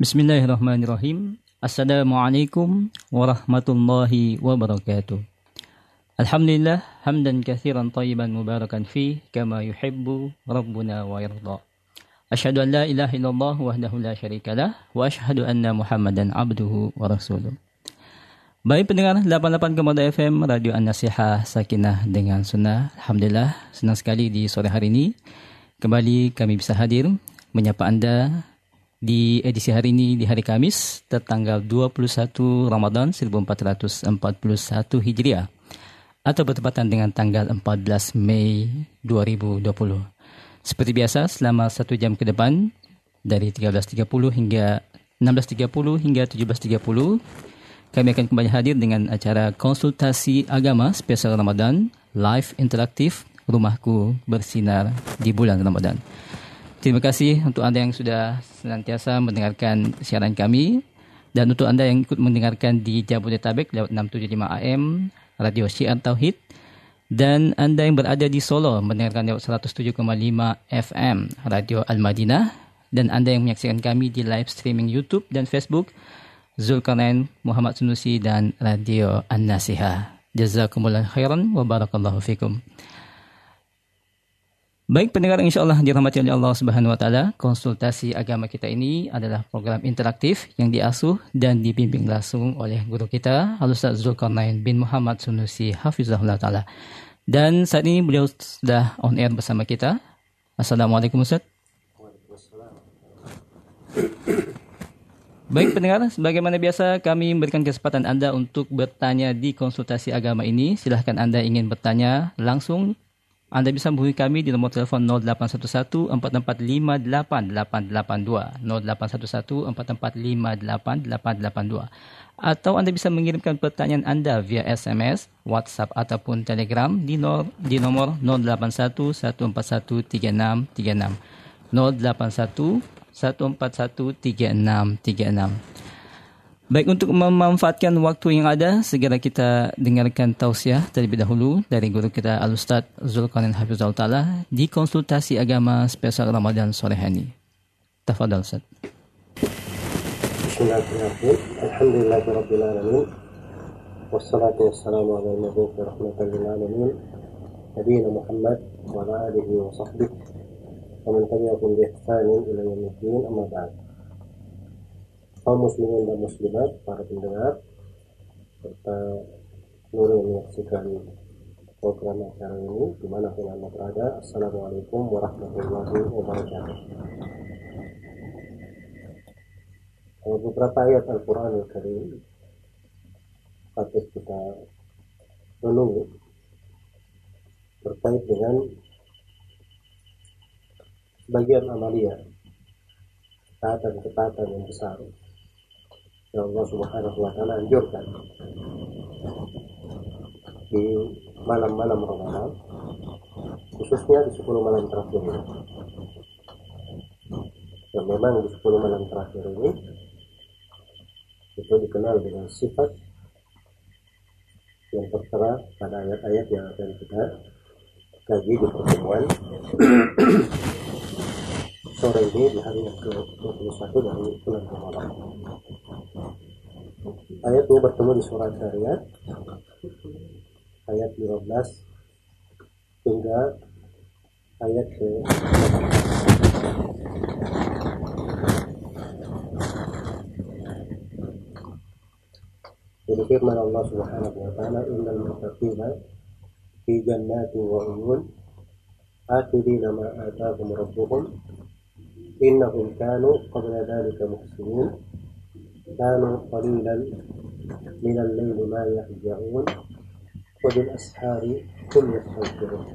Bismillahirrahmanirrahim. Assalamualaikum warahmatullahi wabarakatuh. Alhamdulillah hamdan kathiran tayyiban mubarakan fi kama yuhibbu rabbuna wa yarda. Asyhadu an la ilaha illallah wahdahu la syarikalah wa asyhadu anna Muhammadan abduhu wa rasuluh. Baik pendengar 88,2 FM Radio An-Nasihah Sakinah dengan Sunnah. Alhamdulillah senang sekali di sore hari ini kembali kami bisa hadir menyapa Anda di edisi hari ini di hari Kamis tertanggal 21 Ramadan 1441 Hijriah atau bertepatan dengan tanggal 14 Mei 2020. Seperti biasa selama satu jam ke depan dari 13.30 hingga 16.30 hingga 17.30 kami akan kembali hadir dengan acara konsultasi agama spesial Ramadan live interaktif Rumahku Bersinar di bulan Ramadan. Terima kasih untuk Anda yang sudah senantiasa mendengarkan siaran kami dan untuk Anda yang ikut mendengarkan di Jabodetabek lewat 675 AM Radio Syiar Tauhid dan Anda yang berada di Solo mendengarkan lewat 107,5 FM Radio Al-Madinah dan Anda yang menyaksikan kami di live streaming YouTube dan Facebook Zulkarnain Muhammad Sunusi dan Radio An-Nasihah. Jazakumullah khairan wa barakallahu fikum. Baik pendengar insya Allah dirahmati oleh Allah Subhanahu wa taala, konsultasi agama kita ini adalah program interaktif yang diasuh dan dibimbing langsung oleh guru kita Al-Ustaz Zulkarnain bin Muhammad Sunusi hafizahullah taala. Dan saat ini beliau sudah on air bersama kita. Assalamualaikum Ustaz. Baik pendengar, sebagaimana biasa kami memberikan kesempatan Anda untuk bertanya di konsultasi agama ini. Silahkan Anda ingin bertanya langsung anda bisa menghubungi kami di nomor telepon 0811 4458882 0811 4458882 atau Anda bisa mengirimkan pertanyaan Anda via SMS, WhatsApp ataupun Telegram di, nor, di nomor 081 141 Baik untuk memanfaatkan waktu yang ada, segera kita dengarkan tausiah terlebih dahulu dari guru kita Al-Ustaz Zulkarnain Hafizul Ta'ala di konsultasi agama spesial Ramadan sore hari. Tafadhal Ustaz. Bismillahirrahmanirrahim. Alhamdulillahirabbil alamin. Wassalatu wassalamu ala. Nabiyina Muhammad wa ala alihi wa sahbihi wa man tabi'ahum bi ihsanin ila yaumil amma ba'd kaum muslimin dan muslimat, para pendengar, serta seluruh yang menyaksikan program acara ini di mana pun anda berada. Assalamualaikum warahmatullahi wabarakatuh. Beberapa ayat Al-Quran yang Karim patut kita renungi terkait dengan bagian amalia ketaatan-ketaatan yang besar yang Allah Subhanahu wa taala anjurkan. Di malam-malam Ramadan khususnya di 10 malam terakhir ini. Yang memang di 10 malam terakhir ini itu dikenal dengan sifat yang tertera pada ayat-ayat yang akan kita kaji di pertemuan sore ini di hari yang ke-21 dari bulan Ramadan. Ayat ini bertemu di surat Syariat ayat 15 hingga ayat ke Jadi firman Allah Subhanahu wa taala innal muttaqina fi jannatin wa uyun akhirina ma atahum rabbuhum إنهم كانوا قبل ذلك محسنين. كانوا قليلا من الليل ما يهجعون وبالأسحار هم يستغفرون.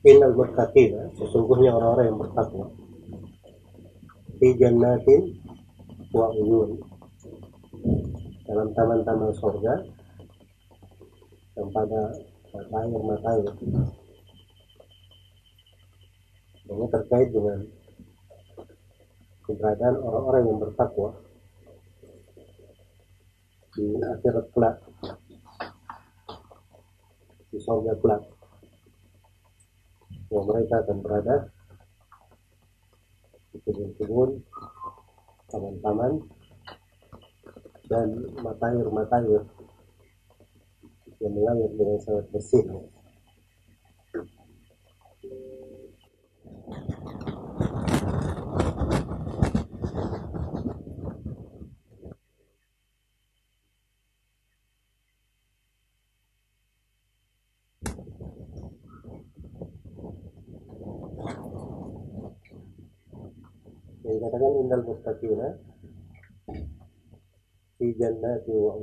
Innal muttaqina sesungguhnya orang-orang yang bertakwa fi jannatin dalam taman-taman surga yang pada air mata air ini terkait dengan keberadaan orang-orang yang bertakwa di akhirat kelak. Di surga kelak. Bahwa mereka akan berada di kebun-kebun, taman-taman, dan matair-matair yang mengalir dengan sangat bersih. Yang dikatakan indal mustaqina fi jannati wa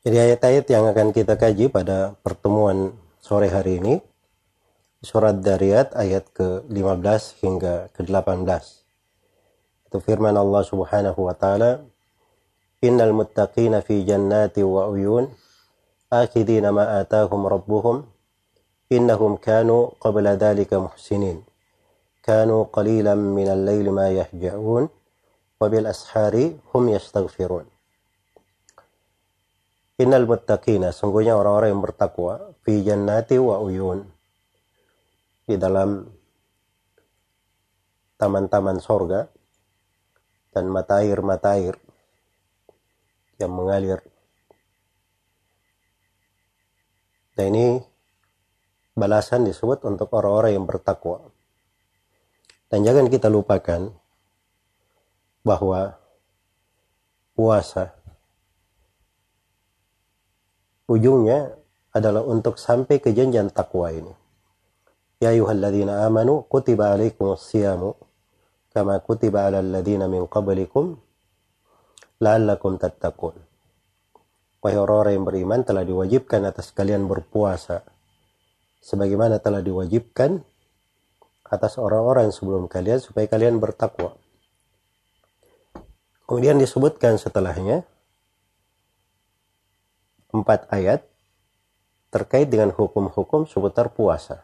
Jadi ayat-ayat yang akan kita kaji pada pertemuan sore hari ini surat Dariyat ayat ke-15 hingga ke-18. Itu firman Allah Subhanahu wa taala, "Innal muttaqina fi jannati wa uyun, akhidina ma atahum rabbuhum, innahum kanu qabla dhalika muhsinin. Kanu qalilan minal laili ma yahja'un, wa bil ashari hum yastaghfirun." Innal muttaqina, sungguhnya orang-orang yang bertakwa, fi jannati wa uyun. Di dalam taman-taman sorga dan mata air-mata air yang mengalir. Dan ini balasan disebut untuk orang-orang yang bertakwa. Dan jangan kita lupakan bahwa puasa ujungnya adalah untuk sampai ke janjian takwa ini. Ya ayuhalladzina amanu kutiba alaikumus siyamu kama kutiba alal ladzina min qablikum la'allakum tattaqun. Wahai orang-orang yang beriman telah diwajibkan atas kalian berpuasa sebagaimana telah diwajibkan atas orang-orang sebelum kalian supaya kalian bertakwa. Kemudian disebutkan setelahnya empat ayat terkait dengan hukum-hukum seputar puasa.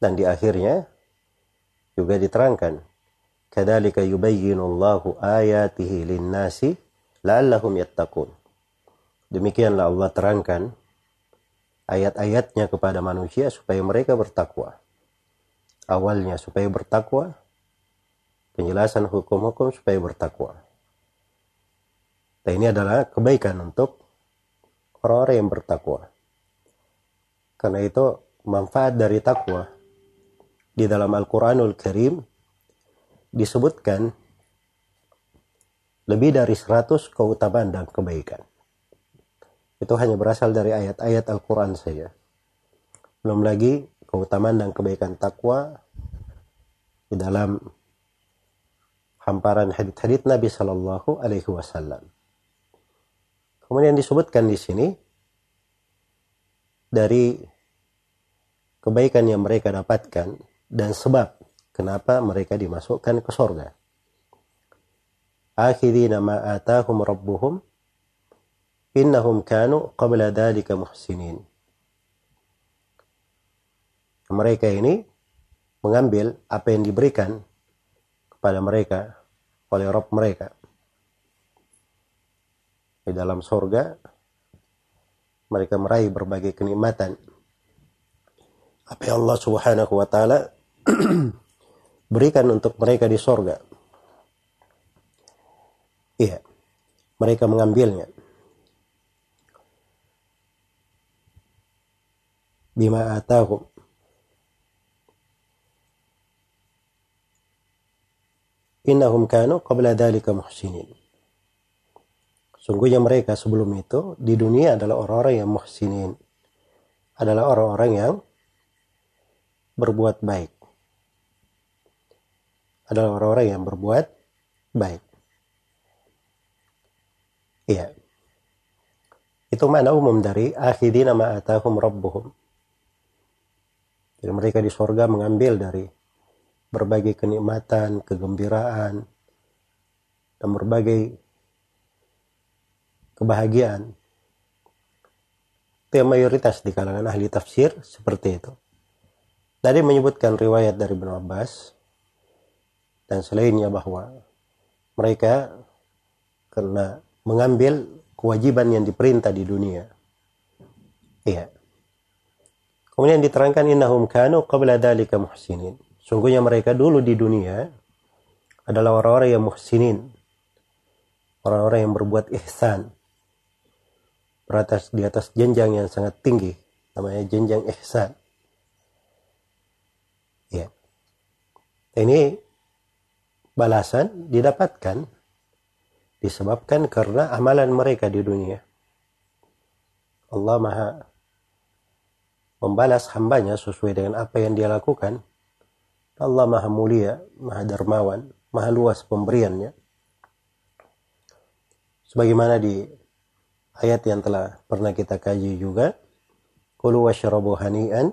Dan di akhirnya juga diterangkan, "Kadzalika yubayyinullahu ayatihi lin-nasi la'allahum yattaqun." Demikianlah Allah terangkan ayat-ayatnya kepada manusia supaya mereka bertakwa. Awalnya supaya bertakwa, penjelasan hukum-hukum supaya bertakwa. Dan ini adalah kebaikan untuk orang-orang yang bertakwa. Karena itu manfaat dari takwa di dalam Al-Quranul Karim disebutkan lebih dari 100 keutamaan dan kebaikan. Itu hanya berasal dari ayat-ayat Al-Quran saja. Belum lagi keutamaan dan kebaikan takwa di dalam hamparan hadits-hadits Nabi Shallallahu Alaihi Wasallam. Kemudian disebutkan di sini dari kebaikan yang mereka dapatkan dan sebab kenapa mereka dimasukkan ke sorga. Akhirina ma atahum rabbuhum innahum kanu qabla dhalika muhsinin. Mereka ini mengambil apa yang diberikan kepada mereka oleh Rob mereka di dalam sorga mereka meraih berbagai kenikmatan. Apa yang Allah subhanahu wa ta'ala berikan untuk mereka di sorga iya mereka mengambilnya. Bima atahum. Innahum kanu qabla dhalika muhsinin sungguhnya mereka sebelum itu di dunia adalah orang-orang yang muhsinin. Adalah orang-orang yang berbuat baik. Adalah orang-orang yang berbuat baik. Iya. Itu mana umum dari akhidina ma'atahum rabbuhum. Jadi mereka di sorga mengambil dari berbagai kenikmatan, kegembiraan, dan berbagai kebahagiaan. Itu yang mayoritas di kalangan ahli tafsir seperti itu. Tadi menyebutkan riwayat dari Ibn Abbas dan selainnya bahwa mereka karena mengambil kewajiban yang diperintah di dunia. Iya. Kemudian diterangkan innahum kanu qabla dalika muhsinin. Sungguhnya mereka dulu di dunia adalah orang-orang yang muhsinin. Orang-orang yang berbuat ihsan. Beratas di atas jenjang yang sangat tinggi. Namanya jenjang ihsan. Ya. Ini balasan didapatkan disebabkan karena amalan mereka di dunia. Allah Maha membalas hambanya sesuai dengan apa yang dia lakukan. Allah maha mulia, maha dermawan, maha luas pemberiannya. Sebagaimana di ayat yang telah pernah kita kaji juga. Kulu washrabu hani'an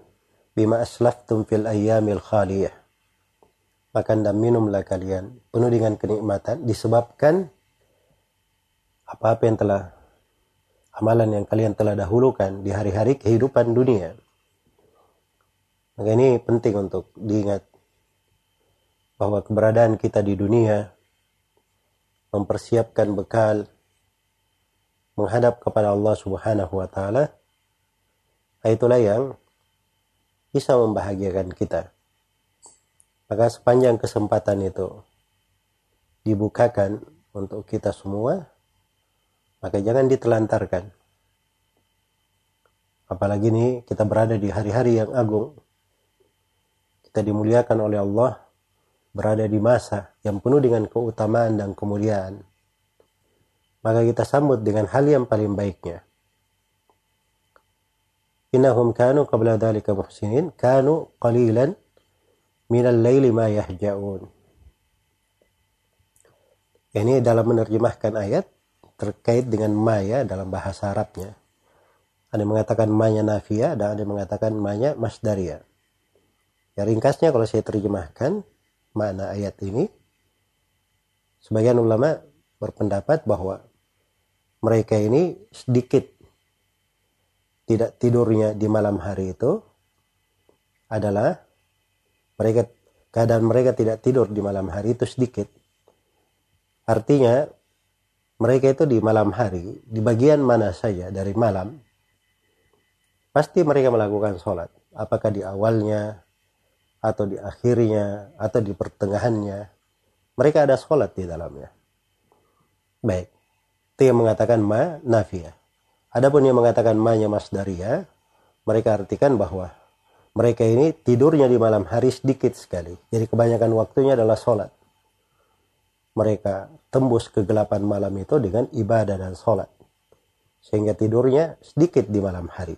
bima aslaftum fil ayyamil khaliyah. Makan dan minumlah kalian penuh dengan kenikmatan disebabkan apa-apa yang telah amalan yang kalian telah dahulukan di hari-hari kehidupan dunia. Maka ini penting untuk diingat bahwa keberadaan kita di dunia mempersiapkan bekal menghadap kepada Allah Subhanahu wa taala itulah yang bisa membahagiakan kita. Maka sepanjang kesempatan itu dibukakan untuk kita semua, maka jangan ditelantarkan. Apalagi ini kita berada di hari-hari yang agung, kita dimuliakan oleh Allah berada di masa yang penuh dengan keutamaan dan kemuliaan maka kita sambut dengan hal yang paling baiknya. Innahum kanu qabla dhalika muhsinin kanu qalilan minal laili ma yahja'un. Ini dalam menerjemahkan ayat terkait dengan maya dalam bahasa Arabnya. Ada yang mengatakan manya nafia dan ada yang mengatakan manya masdaria. Ya ringkasnya kalau saya terjemahkan makna ayat ini, sebagian ulama berpendapat bahwa mereka ini sedikit tidak tidurnya di malam hari itu adalah mereka keadaan mereka tidak tidur di malam hari itu sedikit. Artinya mereka itu di malam hari, di bagian mana saja dari malam, pasti mereka melakukan sholat. Apakah di awalnya, atau di akhirnya atau di pertengahannya mereka ada sholat di dalamnya baik itu yang mengatakan ma nafiyah adapun yang mengatakan ma nya masdaria mereka artikan bahwa mereka ini tidurnya di malam hari sedikit sekali. Jadi kebanyakan waktunya adalah sholat. Mereka tembus kegelapan malam itu dengan ibadah dan sholat. Sehingga tidurnya sedikit di malam hari.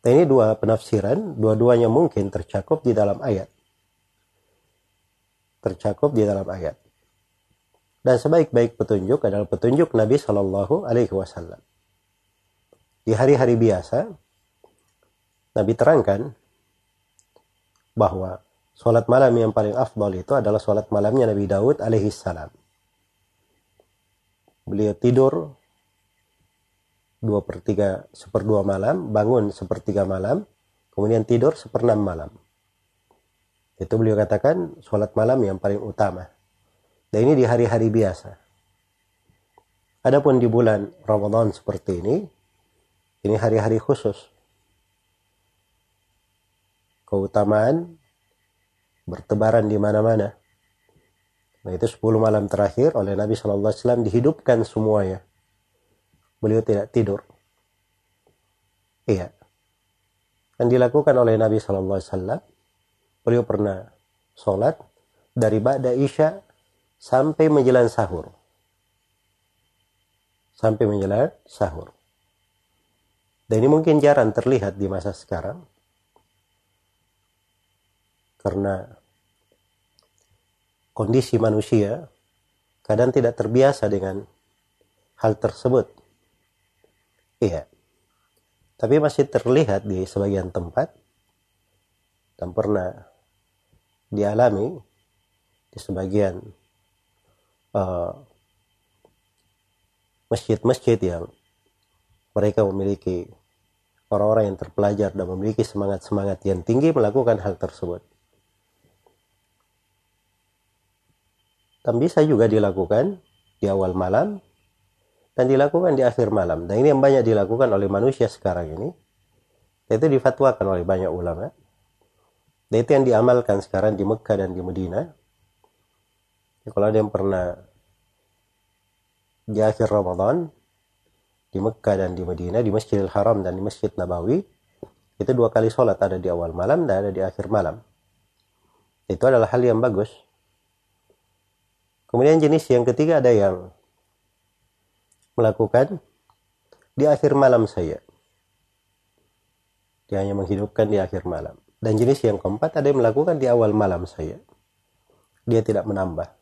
Nah, ini dua penafsiran, dua-duanya mungkin tercakup di dalam ayat. Tercakup di dalam ayat. Dan sebaik-baik petunjuk adalah petunjuk Nabi Shallallahu Alaihi Wasallam. Di hari-hari biasa, Nabi terangkan bahwa sholat malam yang paling afdal itu adalah sholat malamnya Nabi Daud alaihi salam. Beliau tidur dua per tiga seperdua malam, bangun sepertiga malam, kemudian tidur seperenam malam. Itu beliau katakan sholat malam yang paling utama. Dan ini di hari-hari biasa. Adapun di bulan Ramadan seperti ini, ini hari-hari khusus. Keutamaan bertebaran di mana-mana. Nah itu 10 malam terakhir oleh Nabi Shallallahu Alaihi Wasallam dihidupkan semuanya beliau tidak tidur. Iya. yang dilakukan oleh Nabi Shallallahu Alaihi Wasallam. Beliau pernah sholat dari Ba'da Isya sampai menjelang sahur. Sampai menjelang sahur. Dan ini mungkin jarang terlihat di masa sekarang. Karena kondisi manusia kadang tidak terbiasa dengan hal tersebut. Iya. Tapi masih terlihat di sebagian tempat dan pernah dialami di sebagian masjid-masjid uh, yang mereka memiliki orang-orang yang terpelajar dan memiliki semangat-semangat yang tinggi melakukan hal tersebut. Dan bisa juga dilakukan di awal malam dan dilakukan di akhir malam. Dan ini yang banyak dilakukan oleh manusia sekarang ini. Dan itu difatwakan oleh banyak ulama. Dan itu yang diamalkan sekarang di Mekah dan di Medina. Ya, kalau ada yang pernah di akhir Ramadan di Mekah dan di Medina, di Masjidil Haram dan di Masjid Nabawi, itu dua kali sholat ada di awal malam dan ada di akhir malam. Itu adalah hal yang bagus. Kemudian jenis yang ketiga ada yang melakukan di akhir malam saya. Dia hanya menghidupkan di akhir malam. Dan jenis yang keempat ada yang melakukan di awal malam saya. Dia tidak menambah.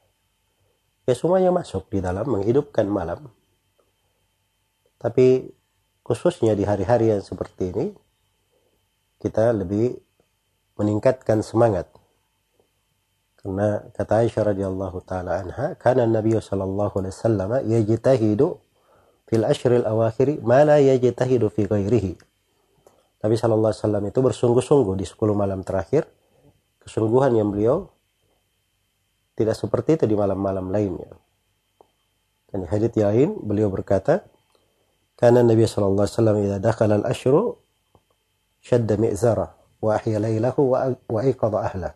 Ya semuanya masuk di dalam menghidupkan malam. Tapi khususnya di hari-hari yang seperti ini, kita lebih meningkatkan semangat. Karena kata Aisyah radhiyallahu taala anha, karena Nabi sallallahu alaihi wasallam yajtahidu fil ashril awakhiri ma la yajtahidu fi ghairihi. Nabi sallallahu alaihi wasallam itu bersungguh-sungguh di 10 malam terakhir kesungguhan yang beliau tidak seperti itu di malam-malam lainnya. Dan di hadits lain beliau berkata, "Kana Nabi sallallahu alaihi wasallam idza dakhala al-ashru shadda mi'zara wa ahya lailahu wa iqadha ahlah."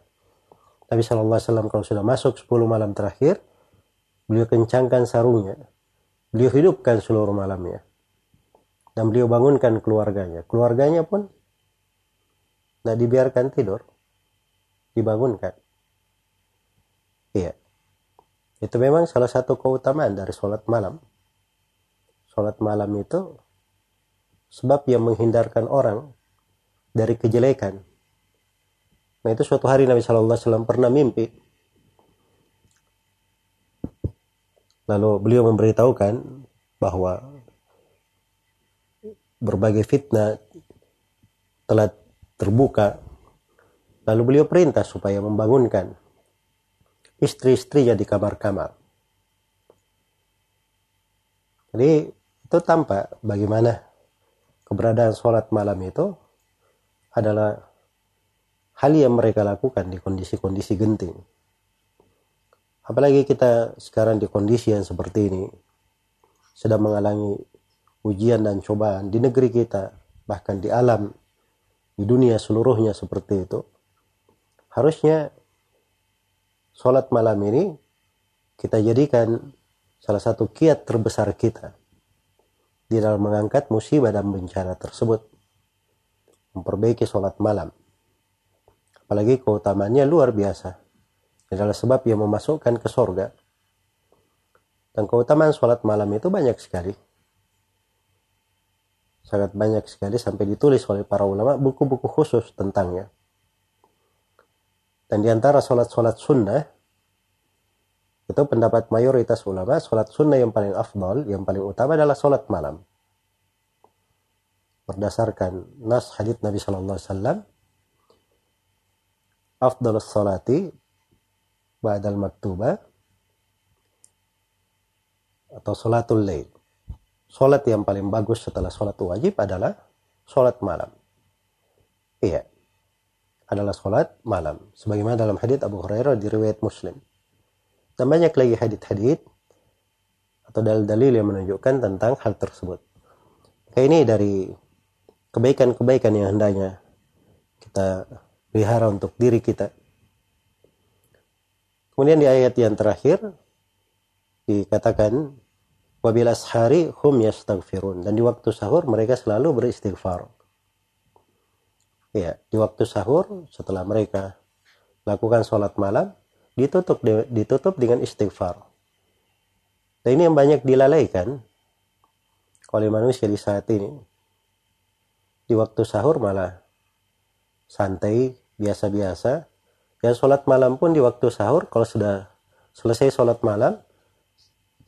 Nabi sallallahu alaihi wasallam kalau sudah masuk 10 malam terakhir, beliau kencangkan sarungnya Beliau hidupkan seluruh malamnya. Dan beliau bangunkan keluarganya. Keluarganya pun tidak dibiarkan tidur. Dibangunkan. Iya. Itu memang salah satu keutamaan dari sholat malam. Sholat malam itu sebab yang menghindarkan orang dari kejelekan. Nah itu suatu hari Nabi Shallallahu Alaihi Wasallam pernah mimpi Lalu beliau memberitahukan bahwa berbagai fitnah telah terbuka. Lalu beliau perintah supaya membangunkan istri-istrinya di kamar-kamar. Jadi itu tampak bagaimana keberadaan sholat malam itu adalah hal yang mereka lakukan di kondisi-kondisi genting. Apalagi kita sekarang di kondisi yang seperti ini, sedang mengalami ujian dan cobaan di negeri kita, bahkan di alam, di dunia seluruhnya seperti itu. Harusnya sholat malam ini kita jadikan salah satu kiat terbesar kita di dalam mengangkat musibah dan bencana tersebut. Memperbaiki sholat malam. Apalagi keutamaannya luar biasa adalah sebab yang memasukkan ke sorga. Dan keutamaan sholat malam itu banyak sekali. Sangat banyak sekali sampai ditulis oleh para ulama buku-buku khusus tentangnya. Dan di antara sholat-sholat sunnah, itu pendapat mayoritas ulama, sholat sunnah yang paling afdal, yang paling utama adalah sholat malam. Berdasarkan nas hadith Nabi Sallallahu Alaihi Wasallam, afdal salati ba'dal maktuba atau sholatul lail. Sholat yang paling bagus setelah sholat wajib adalah sholat malam. Iya. Adalah sholat malam. Sebagaimana dalam hadits Abu Hurairah di riwayat Muslim. Dan banyak lagi hadits-hadits atau dalil-dalil yang menunjukkan tentang hal tersebut. Kayak ini dari kebaikan-kebaikan yang hendaknya kita pelihara untuk diri kita Kemudian di ayat yang terakhir dikatakan wabil ashari hum yastaghfirun dan di waktu sahur mereka selalu beristighfar. Ya di waktu sahur setelah mereka lakukan sholat malam ditutup ditutup dengan istighfar. Dan ini yang banyak dilalaikan oleh manusia di saat ini. Di waktu sahur malah santai, biasa-biasa. Dan sholat malam pun di waktu sahur, kalau sudah selesai sholat malam,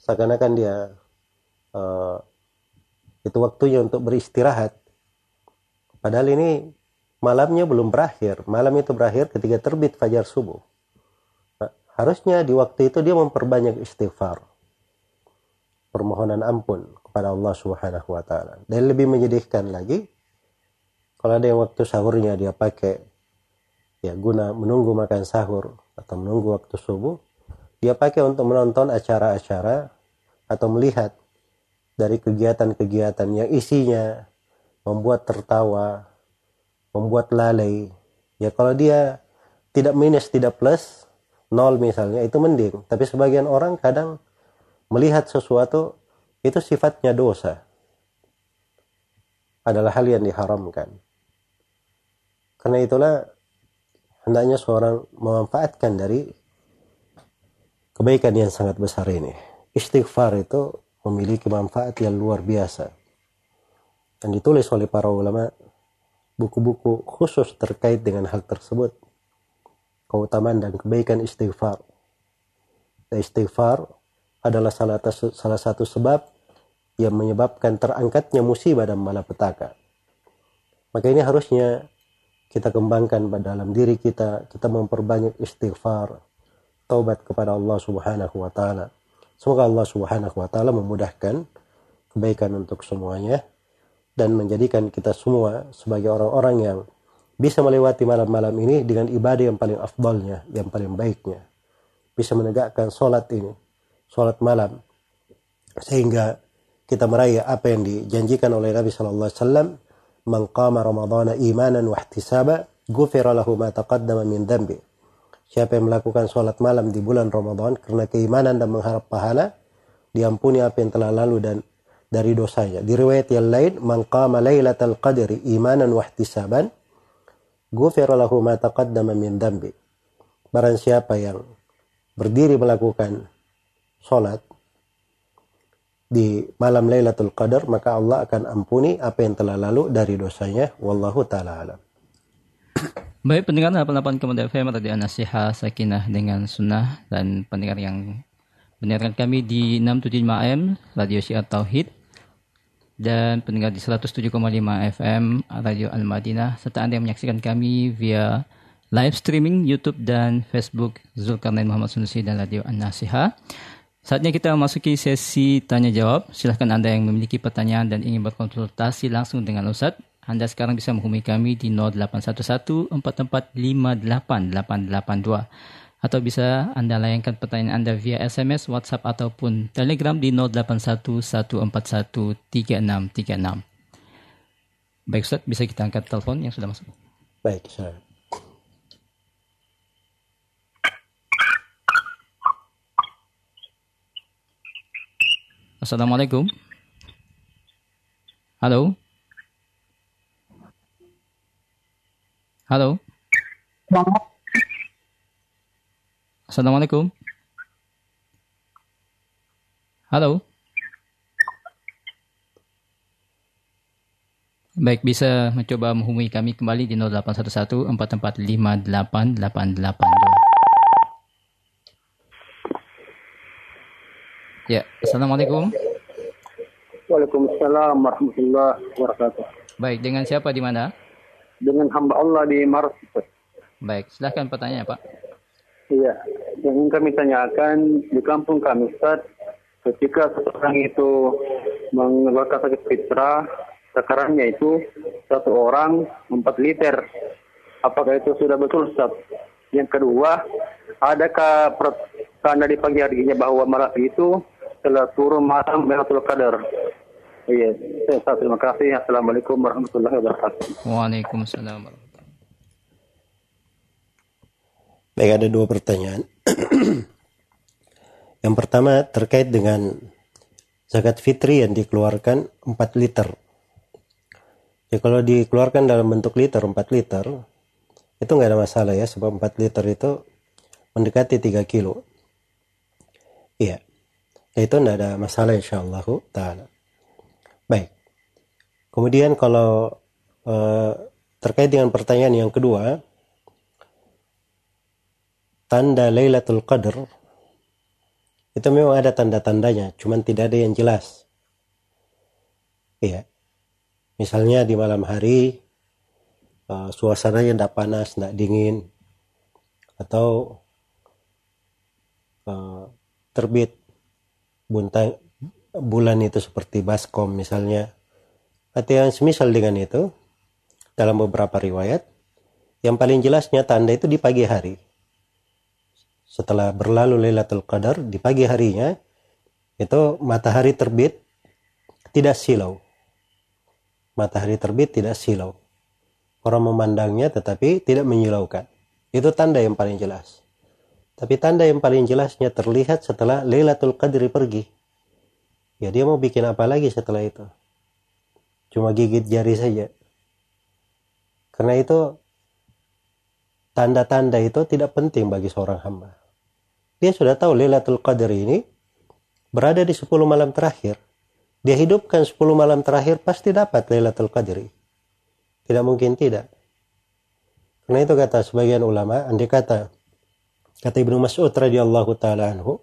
seakan-akan dia uh, itu waktunya untuk beristirahat. Padahal ini malamnya belum berakhir. Malam itu berakhir ketika terbit fajar subuh. Nah, harusnya di waktu itu dia memperbanyak istighfar. Permohonan ampun kepada Allah Subhanahu wa taala. Dan lebih menyedihkan lagi kalau ada yang waktu sahurnya dia pakai ya guna menunggu makan sahur atau menunggu waktu subuh, dia pakai untuk menonton acara-acara atau melihat dari kegiatan-kegiatan yang isinya membuat tertawa, membuat lalai. Ya kalau dia tidak minus, tidak plus, nol misalnya, itu mending. Tapi sebagian orang kadang melihat sesuatu itu sifatnya dosa. Adalah hal yang diharamkan. Karena itulah hendaknya seorang memanfaatkan dari kebaikan yang sangat besar ini. Istighfar itu memiliki manfaat yang luar biasa. Dan ditulis oleh para ulama buku-buku khusus terkait dengan hal tersebut. Keutamaan dan kebaikan istighfar. Istighfar adalah salah, salah satu sebab yang menyebabkan terangkatnya musibah dan malapetaka. Maka ini harusnya kita kembangkan pada dalam diri kita, kita memperbanyak istighfar, taubat kepada Allah Subhanahu wa taala Semoga Allah Subhanahu wa taala memudahkan kebaikan untuk semuanya dan menjadikan kita semua sebagai orang-orang yang bisa melewati malam-malam ini dengan ibadah yang paling afdalnya, yang paling baiknya. Bisa menegakkan sholat ini, sholat malam. Sehingga kita meraih apa yang dijanjikan oleh Nabi Sallallahu Alaihi Wasallam, "Man qama imanan wa ihtisaba, ghufira lahu ma taqaddama min dhanbi." Siapa yang melakukan sholat malam di bulan Ramadan karena keimanan dan mengharap pahala, diampuni apa yang telah lalu dan dari dosanya. Di riwayat yang lain, man qama laylatal qadri imanan wa ihtisaban, ghufira lahu ma taqaddama min dambi. Barang siapa yang berdiri melakukan sholat di malam Lailatul Qadar, maka Allah akan ampuni apa yang telah lalu dari dosanya. Wallahu ta'ala alam. Baik pendengar 88 Kemudian FM Radio Nasihat Sakinah dengan Sunnah dan pendengar yang mendengarkan kami di 675 AM Radio Syiar Tauhid dan pendengar di 107,5 FM Radio Al Madinah serta Anda yang menyaksikan kami via live streaming YouTube dan Facebook Zulkarnain Muhammad Sunusi dan Radio An Nasiha. Saatnya kita memasuki sesi tanya jawab. Silahkan Anda yang memiliki pertanyaan dan ingin berkonsultasi langsung dengan Ustadz anda sekarang bisa menghubungi kami di 0811 atau bisa Anda layangkan pertanyaan Anda via SMS, WhatsApp ataupun Telegram di 0811413636. Baik Ustaz, bisa kita angkat telepon yang sudah masuk. Baik, Ustaz. Assalamualaikum. Halo. Halo. Assalamualaikum. Halo. Baik, bisa mencoba menghubungi kami kembali di 0811 Ya, Assalamualaikum. Waalaikumsalam warahmatullahi wabarakatuh. Baik, dengan siapa di mana? dengan hamba Allah di Maros. Baik, silahkan pertanyaan Pak. Iya, yang ingin kami tanyakan di kampung kami Ustaz, ketika seseorang itu mengeluarkan sakit fitrah, takarannya itu satu orang empat liter. Apakah itu sudah betul Ustaz? Yang kedua, adakah tanda di pagi harinya bahwa malam itu telah turun malam Lailatul Qadar? Iya, saya terima kasih. Assalamualaikum warahmatullahi wabarakatuh. Waalaikumsalam Baik, ada dua pertanyaan. yang pertama terkait dengan zakat fitri yang dikeluarkan 4 liter. Ya kalau dikeluarkan dalam bentuk liter 4 liter itu nggak ada masalah ya sebab 4 liter itu mendekati 3 kilo. Iya. Ya, itu tidak ada masalah insyaallah taala. Baik. Kemudian kalau uh, terkait dengan pertanyaan yang kedua, tanda Lailatul Qadar itu memang ada tanda-tandanya, cuman tidak ada yang jelas. Iya. Misalnya di malam hari uh, suasananya tidak panas, tidak dingin, atau uh, terbit buntang bulan itu seperti baskom misalnya, atau yang semisal dengan itu dalam beberapa riwayat, yang paling jelasnya tanda itu di pagi hari setelah berlalu Lailatul Qadar di pagi harinya itu matahari terbit tidak silau. Matahari terbit tidak silau. Orang memandangnya tetapi tidak menyilaukan. Itu tanda yang paling jelas. Tapi tanda yang paling jelasnya terlihat setelah Lailatul Qadri pergi. Ya dia mau bikin apa lagi setelah itu? Cuma gigit jari saja. Karena itu tanda-tanda itu tidak penting bagi seorang hamba dia sudah tahu Lailatul Qadar ini berada di 10 malam terakhir. Dia hidupkan 10 malam terakhir pasti dapat Lailatul Qadri. Tidak mungkin tidak. Karena itu kata sebagian ulama, andai kata kata Ibnu Mas'ud radhiyallahu taala anhu,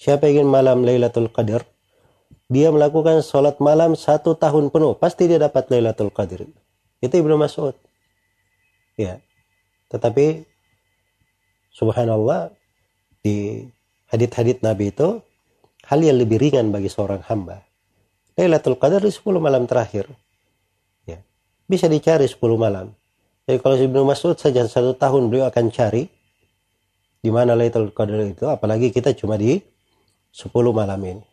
siapa ingin malam Lailatul Qadar, dia melakukan sholat malam satu tahun penuh, pasti dia dapat Lailatul Qadri. Itu Ibnu Mas'ud. Ya. Tetapi subhanallah di hadit-hadit Nabi itu hal yang lebih ringan bagi seorang hamba. Lailatul Qadar di 10 malam terakhir. Ya. Bisa dicari 10 malam. Jadi kalau Ibnu Mas'ud saja satu tahun beliau akan cari di mana Lailatul Qadar itu, apalagi kita cuma di 10 malam ini.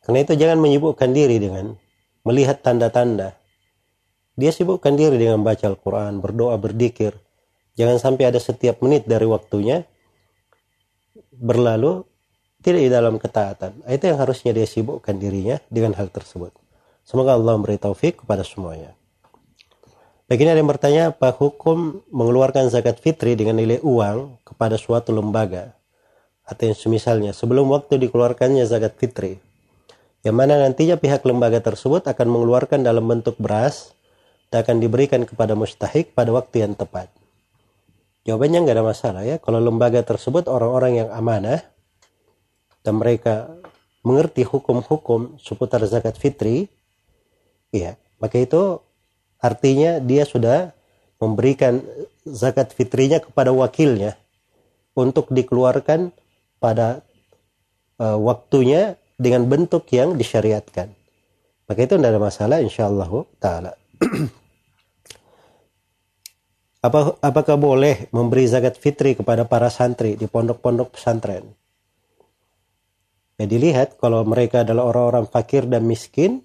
Karena itu jangan menyibukkan diri dengan melihat tanda-tanda. Dia sibukkan diri dengan baca Al-Quran, berdoa, berdikir. Jangan sampai ada setiap menit dari waktunya berlalu tidak di dalam ketaatan. Itu yang harusnya dia sibukkan dirinya dengan hal tersebut. Semoga Allah memberi taufik kepada semuanya. Begini ada yang bertanya, apa hukum mengeluarkan zakat fitri dengan nilai uang kepada suatu lembaga? Atau yang semisalnya, sebelum waktu dikeluarkannya zakat fitri. Yang mana nantinya pihak lembaga tersebut akan mengeluarkan dalam bentuk beras dan akan diberikan kepada mustahik pada waktu yang tepat. Jawabannya nggak ada masalah ya. Kalau lembaga tersebut orang-orang yang amanah dan mereka mengerti hukum-hukum seputar zakat fitri, ya, maka itu artinya dia sudah memberikan zakat fitrinya kepada wakilnya untuk dikeluarkan pada uh, waktunya dengan bentuk yang disyariatkan. Maka itu tidak ada masalah insyaallah taala. Apa, apakah boleh memberi zakat fitri kepada para santri di pondok-pondok pesantren? Ya dilihat kalau mereka adalah orang-orang fakir dan miskin,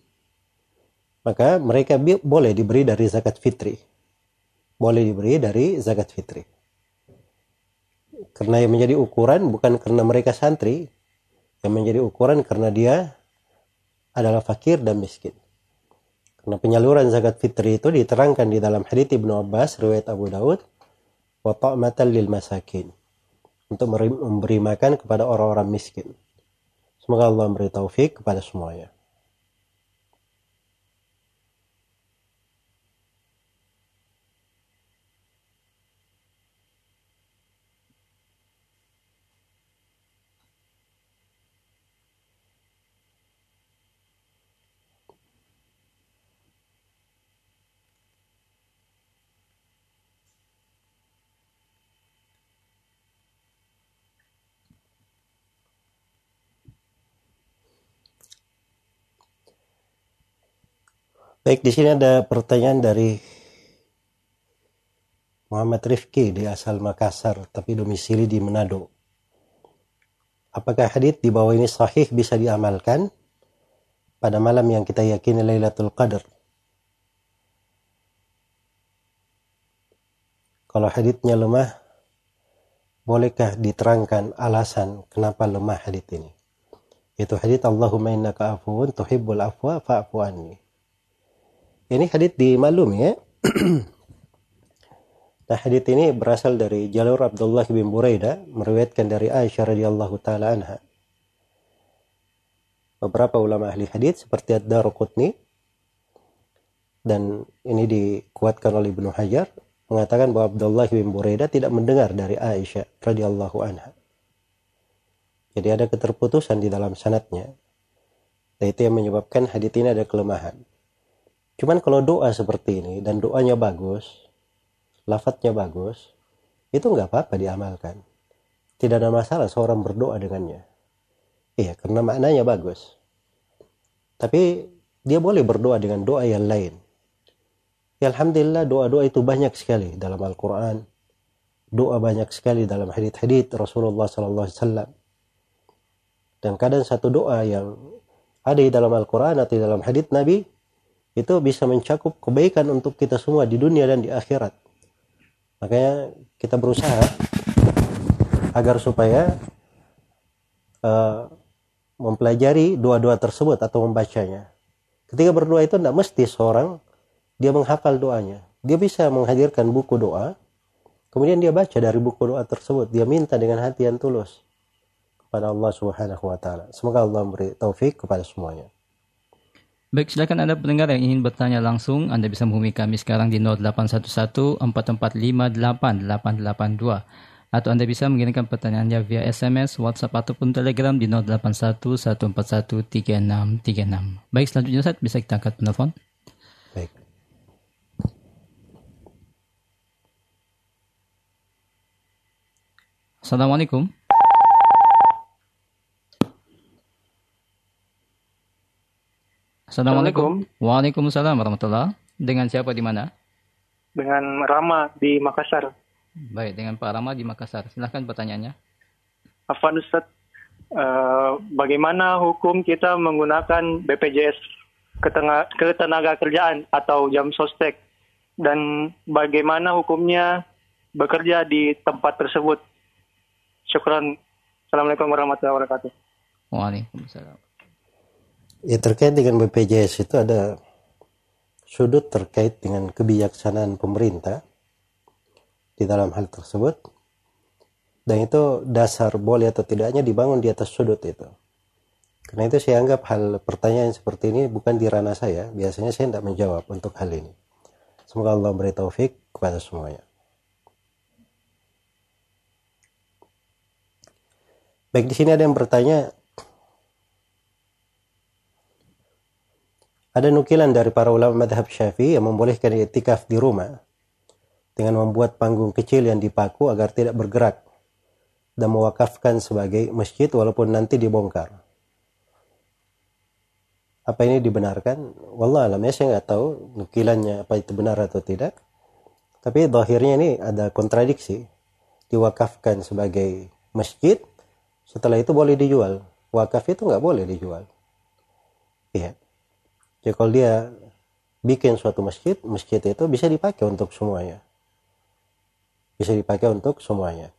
maka mereka boleh diberi dari zakat fitri. Boleh diberi dari zakat fitri. Karena yang menjadi ukuran bukan karena mereka santri, yang menjadi ukuran karena dia adalah fakir dan miskin. Karena penyaluran zakat fitri itu diterangkan di dalam hadits Ibnu Abbas riwayat Abu Daud wa ta'matan lil masakin untuk memberi makan kepada orang-orang miskin. Semoga Allah memberi taufik kepada semuanya. Baik, di sini ada pertanyaan dari Muhammad Rifki di asal Makassar tapi domisili di Manado. Apakah hadith di bawah ini sahih bisa diamalkan pada malam yang kita yakini Lailatul Qadar? Kalau hadithnya lemah, bolehkah diterangkan alasan kenapa lemah hadith ini? Itu hadith Allahumma innaka afuun tuhibbul afwa fa'fu ini hadits dimaklumi ya. nah hadits ini berasal dari jalur Abdullah bin Buraidah meriwayatkan dari Aisyah radhiyallahu taala anha. Beberapa ulama ahli hadits seperti Ad-Darqutni dan ini dikuatkan oleh Ibnu Hajar mengatakan bahwa Abdullah bin Buraidah tidak mendengar dari Aisyah radhiyallahu anha. Jadi ada keterputusan di dalam sanatnya. Dan itu yang menyebabkan hadits ini ada kelemahan. Cuman kalau doa seperti ini dan doanya bagus, lafadznya bagus, itu nggak apa-apa diamalkan. Tidak ada masalah seorang berdoa dengannya. Iya, karena maknanya bagus. Tapi dia boleh berdoa dengan doa yang lain. Ya, Alhamdulillah doa-doa itu banyak sekali dalam Al-Quran. Doa banyak sekali dalam hadith-hadith Rasulullah SAW. Dan kadang satu doa yang ada di dalam Al-Quran atau di dalam hadith Nabi itu bisa mencakup kebaikan untuk kita semua di dunia dan di akhirat. Makanya kita berusaha agar supaya uh, mempelajari doa-doa tersebut atau membacanya. Ketika berdoa itu tidak mesti seorang dia menghafal doanya. Dia bisa menghadirkan buku doa, kemudian dia baca dari buku doa tersebut. Dia minta dengan hati yang tulus kepada Allah Subhanahu wa taala. Semoga Allah memberi taufik kepada semuanya. Baik, silakan Anda pendengar yang ingin bertanya langsung, Anda bisa menghubungi kami sekarang di 0811 445882 atau Anda bisa mengirimkan pertanyaannya via SMS, WhatsApp ataupun Telegram di 0811413636. Baik, selanjutnya Ustaz bisa kita angkat penelpon. Baik. Assalamualaikum. Assalamualaikum. Waalaikumsalam warahmatullah. Dengan siapa di mana? Dengan Rama di Makassar. Baik, dengan Pak Rama di Makassar. Silahkan pertanyaannya. Afan Ustaz, uh, bagaimana hukum kita menggunakan BPJS ketenaga kerjaan atau jam sostek? Dan bagaimana hukumnya bekerja di tempat tersebut? Syukran. Assalamualaikum warahmatullahi wabarakatuh. Waalaikumsalam. Ya terkait dengan BPJS itu ada sudut terkait dengan kebijaksanaan pemerintah di dalam hal tersebut. Dan itu dasar boleh atau tidaknya dibangun di atas sudut itu. Karena itu saya anggap hal pertanyaan seperti ini bukan di ranah saya. Biasanya saya tidak menjawab untuk hal ini. Semoga Allah beri taufik kepada semuanya. Baik di sini ada yang bertanya Ada nukilan dari para ulama madhab syafi'i yang membolehkan itikaf di rumah dengan membuat panggung kecil yang dipaku agar tidak bergerak dan mewakafkan sebagai masjid walaupun nanti dibongkar. Apa ini dibenarkan? Wallah alam ya saya nggak tahu nukilannya apa itu benar atau tidak. Tapi akhirnya ini ada kontradiksi. Diwakafkan sebagai masjid, setelah itu boleh dijual. Wakaf itu nggak boleh dijual. Iya. Jadi kalau dia bikin suatu masjid, masjid itu bisa dipakai untuk semuanya. Bisa dipakai untuk semuanya.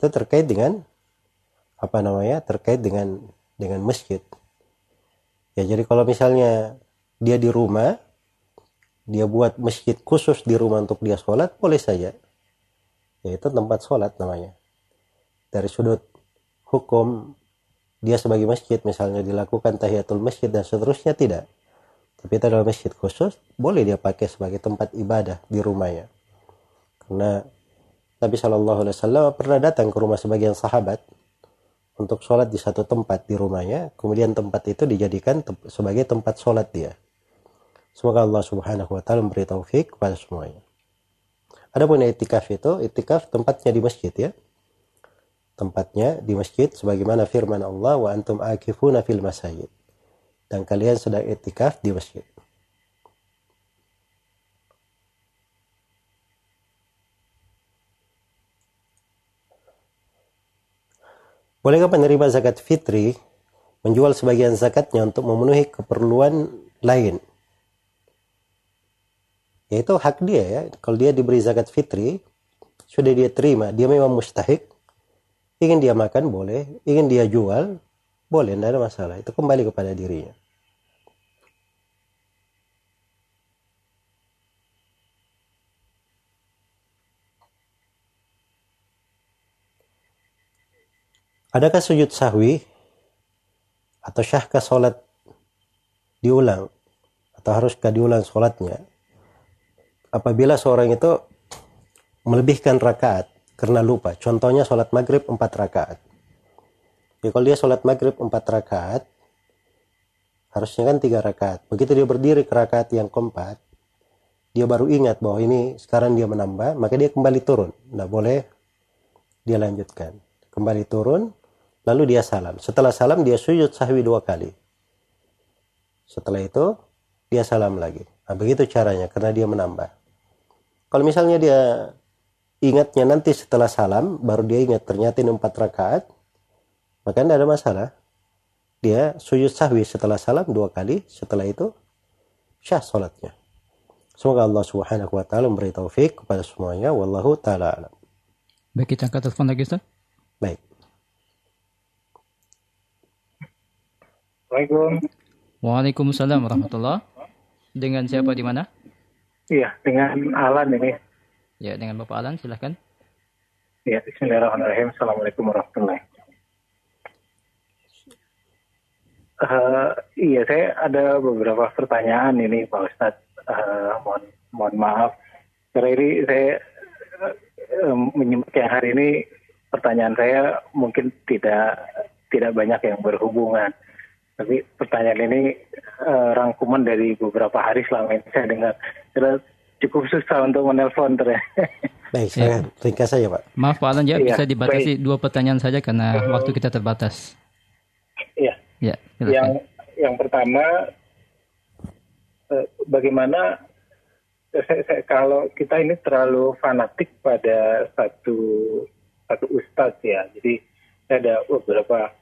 Itu terkait dengan apa namanya? Terkait dengan dengan masjid. Ya jadi kalau misalnya dia di rumah, dia buat masjid khusus di rumah untuk dia sholat, boleh saja. Ya itu tempat sholat namanya. Dari sudut hukum dia sebagai masjid misalnya dilakukan tahiyatul masjid dan seterusnya tidak tapi itu adalah masjid khusus, boleh dia pakai sebagai tempat ibadah di rumahnya. Karena Nabi Shallallahu Alaihi Wasallam pernah datang ke rumah sebagian sahabat untuk sholat di satu tempat di rumahnya, kemudian tempat itu dijadikan te sebagai tempat sholat dia. Semoga Allah Subhanahu Wa Taala memberi taufik kepada semuanya. Adapun itikaf itu, itikaf tempatnya di masjid ya. Tempatnya di masjid sebagaimana firman Allah wa antum akifuna fil masajid dan kalian sedang etikaf di masjid. Bolehkah penerima zakat fitri menjual sebagian zakatnya untuk memenuhi keperluan lain? Yaitu hak dia ya. Kalau dia diberi zakat fitri, sudah dia terima, dia memang mustahik, ingin dia makan boleh, ingin dia jual, boleh tidak ada masalah. Itu kembali kepada dirinya. Adakah sujud sahwi atau syahkah sholat diulang? Atau haruskah diulang sholatnya apabila seorang itu melebihkan rakaat karena lupa. Contohnya sholat maghrib 4 rakaat ya kalau dia sholat maghrib empat rakaat harusnya kan tiga rakaat. Begitu dia berdiri ke rakaat yang keempat dia baru ingat bahwa ini sekarang dia menambah maka dia kembali turun. Tidak boleh dia lanjutkan. Kembali turun lalu dia salam. Setelah salam dia sujud sahwi dua kali. Setelah itu dia salam lagi. Nah, begitu caranya karena dia menambah. Kalau misalnya dia ingatnya nanti setelah salam baru dia ingat ternyata ini empat rakaat maka tidak ada masalah. Dia sujud sahwi setelah salam dua kali setelah itu syah salatnya semoga Allah subhanahu wa ta'ala memberi taufik kepada semuanya. Wallahu ta'ala alam. Baik kita angkat telepon lagi Ustaz. Baik. Assalamualaikum. Waalaikumsalam warahmatullah dengan siapa di mana? Iya, dengan Alan ini. ya dengan Bapak Alan silahkan. Ya, Bismillahirrahmanirrahim. Assalamualaikum warahmatullahi Eh, iya, saya ada beberapa pertanyaan ini Pak Ustadz. Eh, mohon, mohon maaf. Karena ini saya uh, menyimak yang hari ini pertanyaan saya mungkin tidak tidak banyak yang berhubungan. Tapi pertanyaan ini eh, rangkuman dari beberapa hari selama ini saya dengar. Karena cukup susah untuk menelpon ternyata. baik saya ringkas saja pak maaf Pak Alan ya Iya, bisa dibatasi dua pertanyaan saja karena waktu kita terbatas Iya. Ya yang yang pertama eh, bagaimana eh, kalau kita ini terlalu fanatik pada satu satu ustadz ya jadi ada beberapa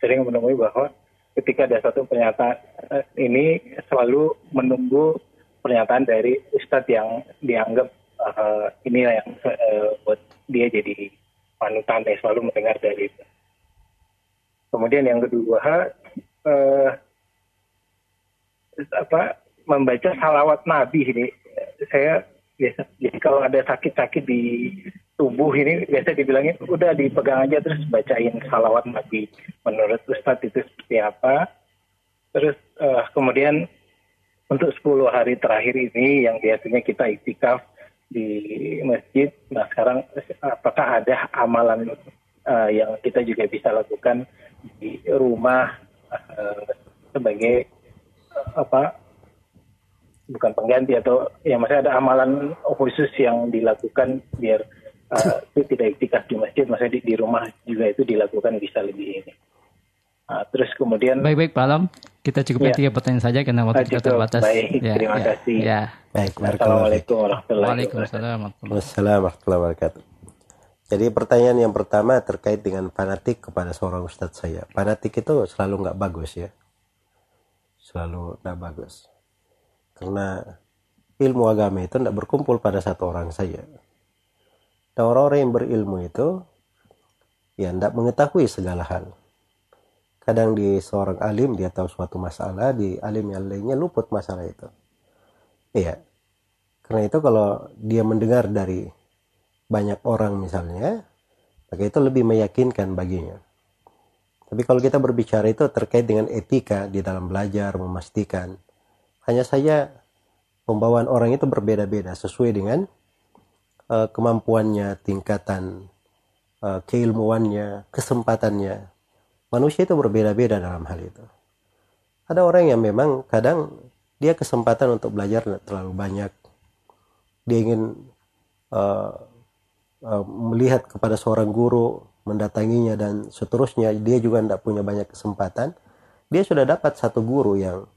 sering menemui bahwa ketika ada satu pernyataan eh, ini selalu menunggu pernyataan dari ustadz yang dianggap eh, inilah yang eh, buat dia jadi panutan yang selalu mendengar dari itu. Kemudian yang kedua, eh, apa membaca salawat Nabi ini, saya biasa jadi kalau ada sakit-sakit di tubuh ini biasa dibilangin udah dipegang aja terus bacain salawat Nabi. Menurut Ustadz itu seperti apa? Terus eh, kemudian untuk 10 hari terakhir ini yang biasanya kita iktikaf di masjid, nah sekarang apakah ada amalan eh, yang kita juga bisa lakukan di rumah eh, sebagai eh, apa bukan pengganti atau ya masih ada amalan khusus yang dilakukan biar eh, itu tidak iktikaf di masjid, maksudnya di, di rumah juga itu dilakukan bisa lebih ini. Nah, terus kemudian baik-baik Pak Alam kita cukupkan Ya. tiga pertanyaan saja karena waktu Ah, kita cukup. terbatas Baik, ya, terima ya, kasih. ya baik. Assalamualaikum warahmatullahi wabarakatuh. Waalaikumsalam warahmatullahi wabarakatuh. Jadi pertanyaan yang pertama terkait dengan fanatik kepada seorang ustadz saya. Fanatik itu selalu nggak bagus ya. Selalu nggak bagus. Karena ilmu agama itu tidak berkumpul pada satu orang saja. Dan orang-orang yang berilmu itu ya tidak mengetahui segala hal. Kadang di seorang alim dia tahu suatu masalah, di alim yang lainnya luput masalah itu. Iya. Karena itu kalau dia mendengar dari banyak orang misalnya, maka itu lebih meyakinkan baginya. Tapi kalau kita berbicara itu terkait dengan etika di dalam belajar, memastikan, hanya saja pembawaan orang itu berbeda-beda sesuai dengan eh, kemampuannya, tingkatan eh, keilmuannya, kesempatannya. Manusia itu berbeda-beda dalam hal itu. Ada orang yang memang kadang dia kesempatan untuk belajar terlalu banyak. Dia ingin eh, eh, melihat kepada seorang guru, mendatanginya dan seterusnya. Dia juga tidak punya banyak kesempatan. Dia sudah dapat satu guru yang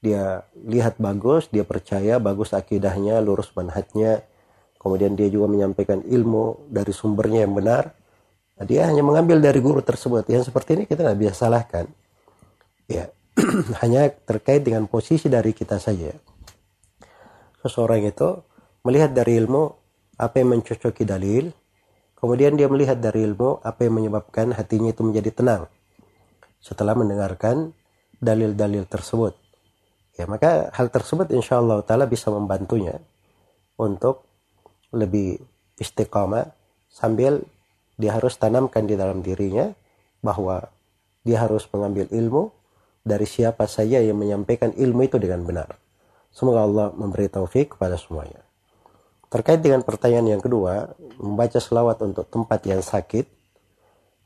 dia lihat bagus, dia percaya bagus akidahnya, lurus manhajnya. Kemudian dia juga menyampaikan ilmu dari sumbernya yang benar. Nah, dia hanya mengambil dari guru tersebut. Yang seperti ini kita tidak bisa salahkan. Ya, hanya terkait dengan posisi dari kita saja. Seseorang itu melihat dari ilmu apa yang mencocoki dalil, kemudian dia melihat dari ilmu apa yang menyebabkan hatinya itu menjadi tenang setelah mendengarkan dalil-dalil tersebut. Ya, maka hal tersebut insya Allah Ta'ala bisa membantunya untuk lebih istiqamah sambil dia harus tanamkan di dalam dirinya bahwa dia harus mengambil ilmu dari siapa saja yang menyampaikan ilmu itu dengan benar. Semoga Allah memberi taufik kepada semuanya. Terkait dengan pertanyaan yang kedua, membaca selawat untuk tempat yang sakit,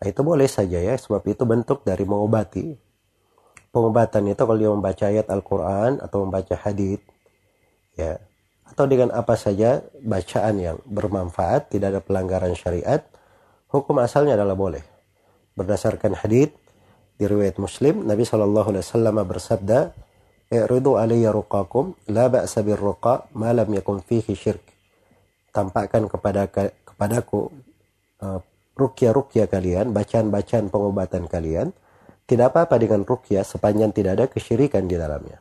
nah itu boleh saja ya, sebab itu bentuk dari mengobati. Pengobatan itu kalau dia membaca ayat Al-Quran atau membaca hadith, ya, atau dengan apa saja bacaan yang bermanfaat, tidak ada pelanggaran syariat, hukum asalnya adalah boleh. Berdasarkan hadith di riwayat Muslim, Nabi Wasallam bersabda, "Iridu alayya ruqakum, la ba'sa birruqa, ma lam yakun fihi syirk." Tampakkan kepada kepadaku uh, rukyah-rukyah kalian, bacaan-bacaan pengobatan kalian, tidak apa-apa dengan rukyah sepanjang tidak ada kesyirikan di dalamnya.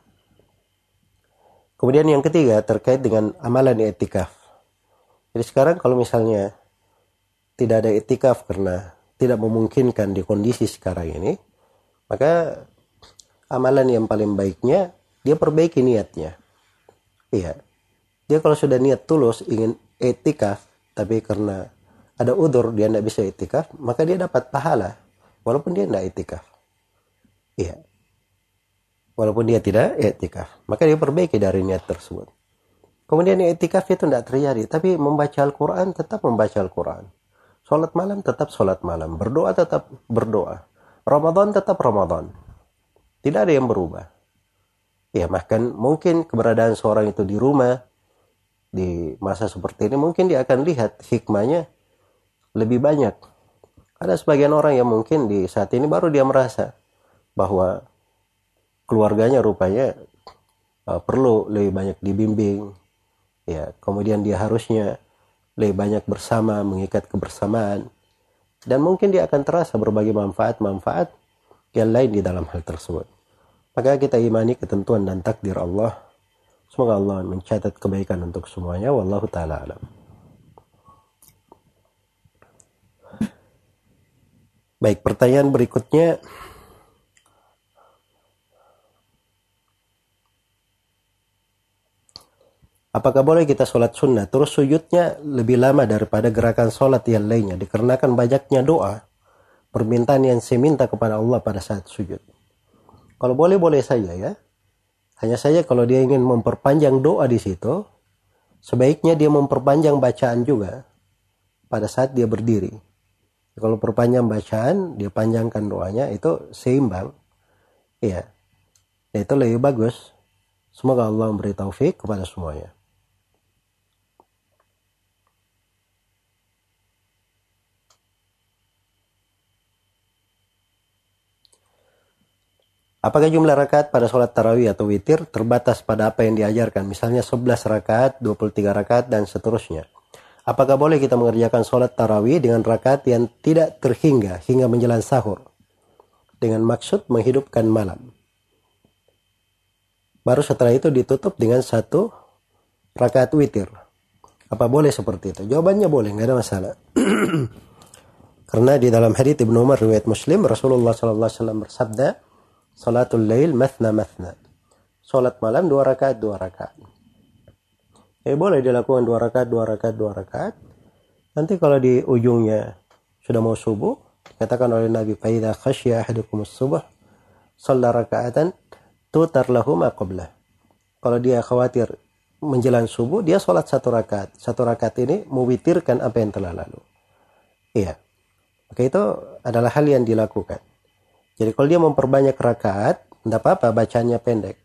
Kemudian yang ketiga terkait dengan amalan etikaf. Jadi sekarang kalau misalnya tidak ada etikaf karena tidak memungkinkan di kondisi sekarang ini, maka amalan yang paling baiknya dia perbaiki niatnya. Iya. Dia kalau sudah niat tulus ingin etikaf tapi karena ada udur dia tidak bisa etikaf maka dia dapat pahala walaupun dia tidak etikaf iya. Walaupun dia tidak etikaf maka dia perbaiki dari niat tersebut. Kemudian etikaf itu tidak terjadi tapi membaca Al-Quran tetap membaca Al-Quran. Sholat malam tetap sholat malam. Berdoa tetap berdoa. Ramadan tetap Ramadan. Tidak ada yang berubah. Ya bahkan mungkin keberadaan seorang itu di rumah di masa seperti ini mungkin dia akan lihat hikmahnya lebih banyak. Ada sebagian orang yang mungkin di saat ini baru dia merasa bahwa keluarganya rupanya uh, perlu lebih banyak dibimbing. Ya, kemudian dia harusnya lebih banyak bersama, mengikat kebersamaan. Dan mungkin dia akan terasa berbagai manfaat-manfaat yang lain di dalam hal tersebut. Maka kita imani ketentuan dan takdir Allah Semoga Allah mencatat kebaikan untuk semuanya. Wallahu ta'ala alam. Baik, pertanyaan berikutnya. Apakah boleh kita sholat sunnah? Terus sujudnya lebih lama daripada gerakan sholat yang lainnya. Dikarenakan banyaknya doa. Permintaan yang saya minta kepada Allah pada saat sujud. Kalau boleh, boleh saja ya. Hanya saja kalau dia ingin memperpanjang doa di situ, sebaiknya dia memperpanjang bacaan juga pada saat dia berdiri. Kalau perpanjang bacaan, dia panjangkan doanya itu seimbang. Iya. Ya, itu lebih bagus. Semoga Allah memberi taufik kepada semuanya. Apakah jumlah rakaat pada sholat tarawih atau witir terbatas pada apa yang diajarkan? Misalnya 11 rakaat, 23 rakaat, dan seterusnya. Apakah boleh kita mengerjakan sholat tarawih dengan rakaat yang tidak terhingga hingga menjelang sahur? Dengan maksud menghidupkan malam. Baru setelah itu ditutup dengan satu rakaat witir. Apa boleh seperti itu? Jawabannya boleh, nggak ada masalah. Karena di dalam hadits Ibnu Umar riwayat Muslim Rasulullah SAW bersabda, Salatul lail mathna mathna. Salat malam dua rakaat dua rakaat. Eh boleh dilakukan dua rakaat dua rakaat dua rakaat. Nanti kalau di ujungnya sudah mau subuh, katakan oleh Nabi Faida khasya ahadukum subuh shalla raka'atan tutar lahu ma. Kalau dia khawatir menjelang subuh, dia sholat satu rakaat. Satu rakaat ini mewitirkan apa yang telah lalu. Iya. Maka itu adalah hal yang dilakukan. Jadi kalau dia memperbanyak rakaat, tidak apa-apa bacanya pendek.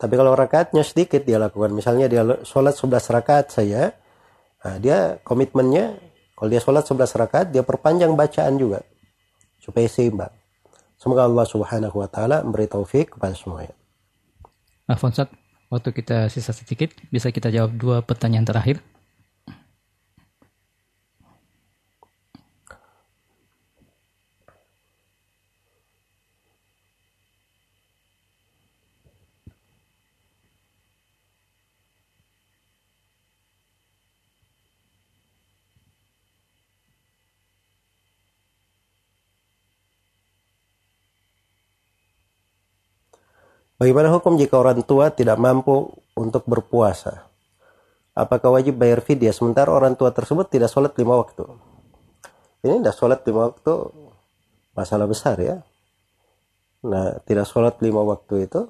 Tapi kalau rakaatnya sedikit dia lakukan, misalnya dia sholat 11 rakaat saya, nah dia komitmennya, kalau dia sholat 11 rakaat, dia perpanjang bacaan juga. Supaya seimbang. Semoga Allah subhanahu wa ta'ala memberi taufik kepada semuanya. Alfonsat, waktu kita sisa sedikit, bisa kita jawab dua pertanyaan terakhir? Bagaimana hukum jika orang tua tidak mampu untuk berpuasa? Apakah wajib bayar fidyah sementara orang tua tersebut tidak sholat lima waktu? Ini tidak sholat lima waktu masalah besar ya. Nah, tidak sholat lima waktu itu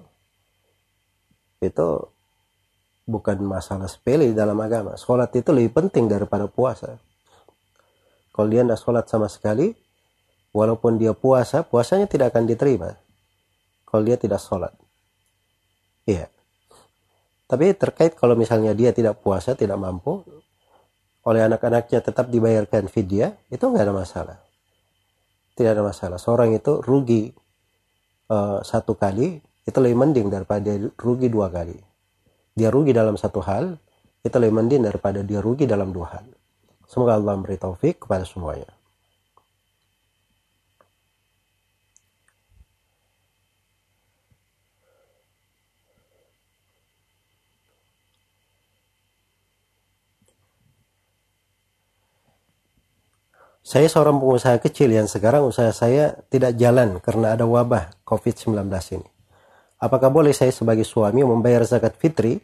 itu bukan masalah sepele dalam agama. Sholat itu lebih penting daripada puasa. Kalau dia tidak sholat sama sekali, walaupun dia puasa, puasanya tidak akan diterima. Kalau dia tidak sholat. Iya. Tapi terkait kalau misalnya dia tidak puasa, tidak mampu, oleh anak-anaknya tetap dibayarkan fidyah, itu nggak ada masalah. Tidak ada masalah. Seorang itu rugi uh, satu kali, itu lebih mending daripada rugi dua kali. Dia rugi dalam satu hal, itu lebih mending daripada dia rugi dalam dua hal. Semoga Allah memberi taufik kepada semuanya. Saya seorang pengusaha kecil yang sekarang usaha saya tidak jalan karena ada wabah COVID-19 ini. Apakah boleh saya sebagai suami membayar zakat fitri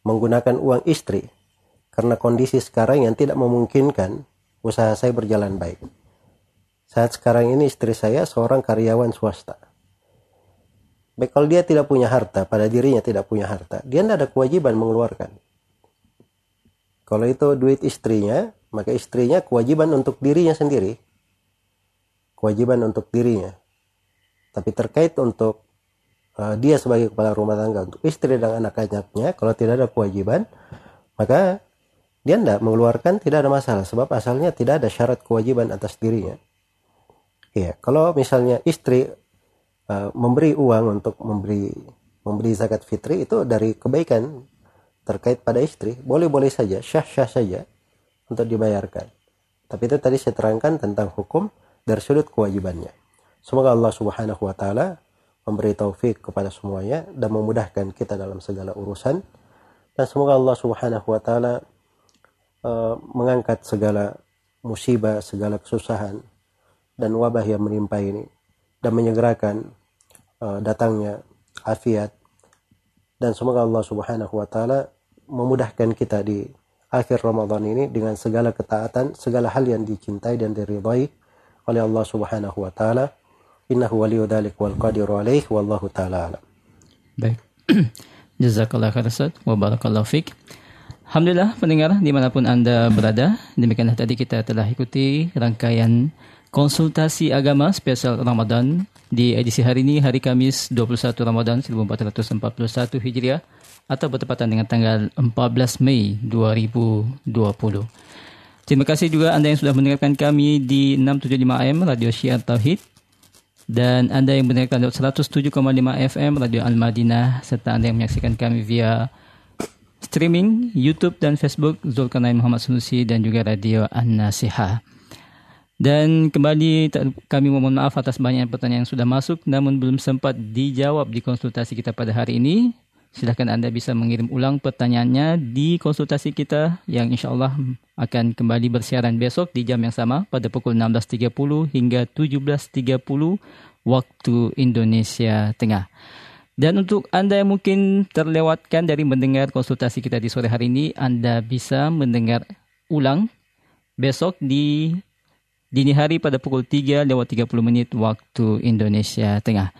menggunakan uang istri karena kondisi sekarang yang tidak memungkinkan usaha saya berjalan baik. Saat sekarang ini istri saya seorang karyawan swasta. Baik kalau dia tidak punya harta, pada dirinya tidak punya harta, dia tidak ada kewajiban mengeluarkan. Kalau itu duit istrinya, maka istrinya kewajiban untuk dirinya sendiri. Kewajiban untuk dirinya. Tapi terkait untuk uh, dia sebagai kepala rumah tangga untuk istri dan anak-anaknya, kalau tidak ada kewajiban, maka dia tidak mengeluarkan tidak ada masalah sebab asalnya tidak ada syarat kewajiban atas dirinya. Iya, kalau misalnya istri uh, memberi uang untuk memberi memberi zakat fitri itu dari kebaikan terkait pada istri, boleh-boleh saja, syah-syah saja untuk dibayarkan. Tapi itu tadi saya terangkan tentang hukum dari sudut kewajibannya. Semoga Allah Subhanahu wa taala memberi taufik kepada semuanya dan memudahkan kita dalam segala urusan. Dan semoga Allah Subhanahu wa taala Eh, mengangkat segala musibah, segala kesusahan dan wabah yang menimpa ini dan menyegerakan uh, datangnya afiat dan semoga Allah Subhanahu wa taala memudahkan kita di akhir Ramadan ini dengan segala ketaatan, segala hal yang dicintai dan diridhai oleh Allah Subhanahu wa taala. Innahu waliyyu dzalik wal qadiru alaih wallahu taala. Baik. Jazakallah khairan wa barakallahu fik. Alhamdulillah pendengar di mana pun Anda berada, demikianlah tadi kita telah ikuti rangkaian konsultasi agama spesial Ramadan di edisi hari ini, hari Kamis 21 Ramadan 1441 Hijriah atau bertepatan dengan tanggal 14 Mei 2020. Terima kasih juga Anda yang sudah mendengarkan kami di 675 AM Radio Syiar Tauhid dan Anda yang mendengarkan 107,5 FM Radio Al-Madinah serta Anda yang menyaksikan kami via streaming YouTube dan Facebook Zulkarnain Muhammad Sunusi dan juga Radio An-Nasiha. Dan kembali kami mohon maaf atas banyak pertanyaan yang sudah masuk namun belum sempat dijawab di konsultasi kita pada hari ini. Silahkan Anda bisa mengirim ulang pertanyaannya di konsultasi kita yang insya Allah akan kembali bersiaran besok di jam yang sama pada pukul 16.30 hingga 17.30 waktu Indonesia Tengah. Dan untuk Anda yang mungkin terlewatkan dari mendengar konsultasi kita di sore hari ini, Anda bisa mendengar ulang besok di dini hari pada pukul 3 lewat 30 menit waktu Indonesia Tengah.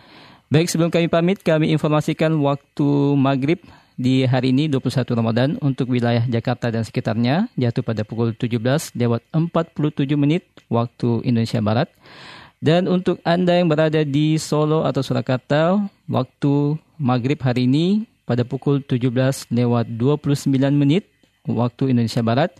Baik, sebelum kami pamit, kami informasikan waktu maghrib di hari ini 21 Ramadan untuk wilayah Jakarta dan sekitarnya jatuh pada pukul 17 lewat 47 menit waktu Indonesia Barat. Dan untuk Anda yang berada di Solo atau Surakarta, waktu maghrib hari ini pada pukul 17 lewat 29 menit waktu Indonesia Barat.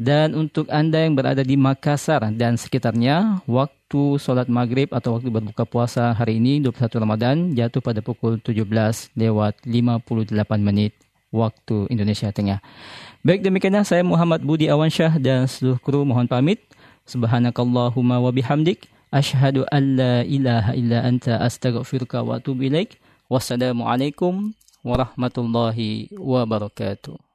Dan untuk Anda yang berada di Makassar dan sekitarnya, waktu sholat maghrib atau waktu berbuka puasa hari ini 21 Ramadan jatuh pada pukul 17 lewat 58 menit waktu Indonesia Tengah. Baik demikianlah saya Muhammad Budi Awansyah dan seluruh kru mohon pamit. Subhanakallahumma wa bihamdik. Ashhadu an la ilaha illa anta astaghfiruka wa atubu ilaik. Wassalamualaikum warahmatullahi wabarakatuh.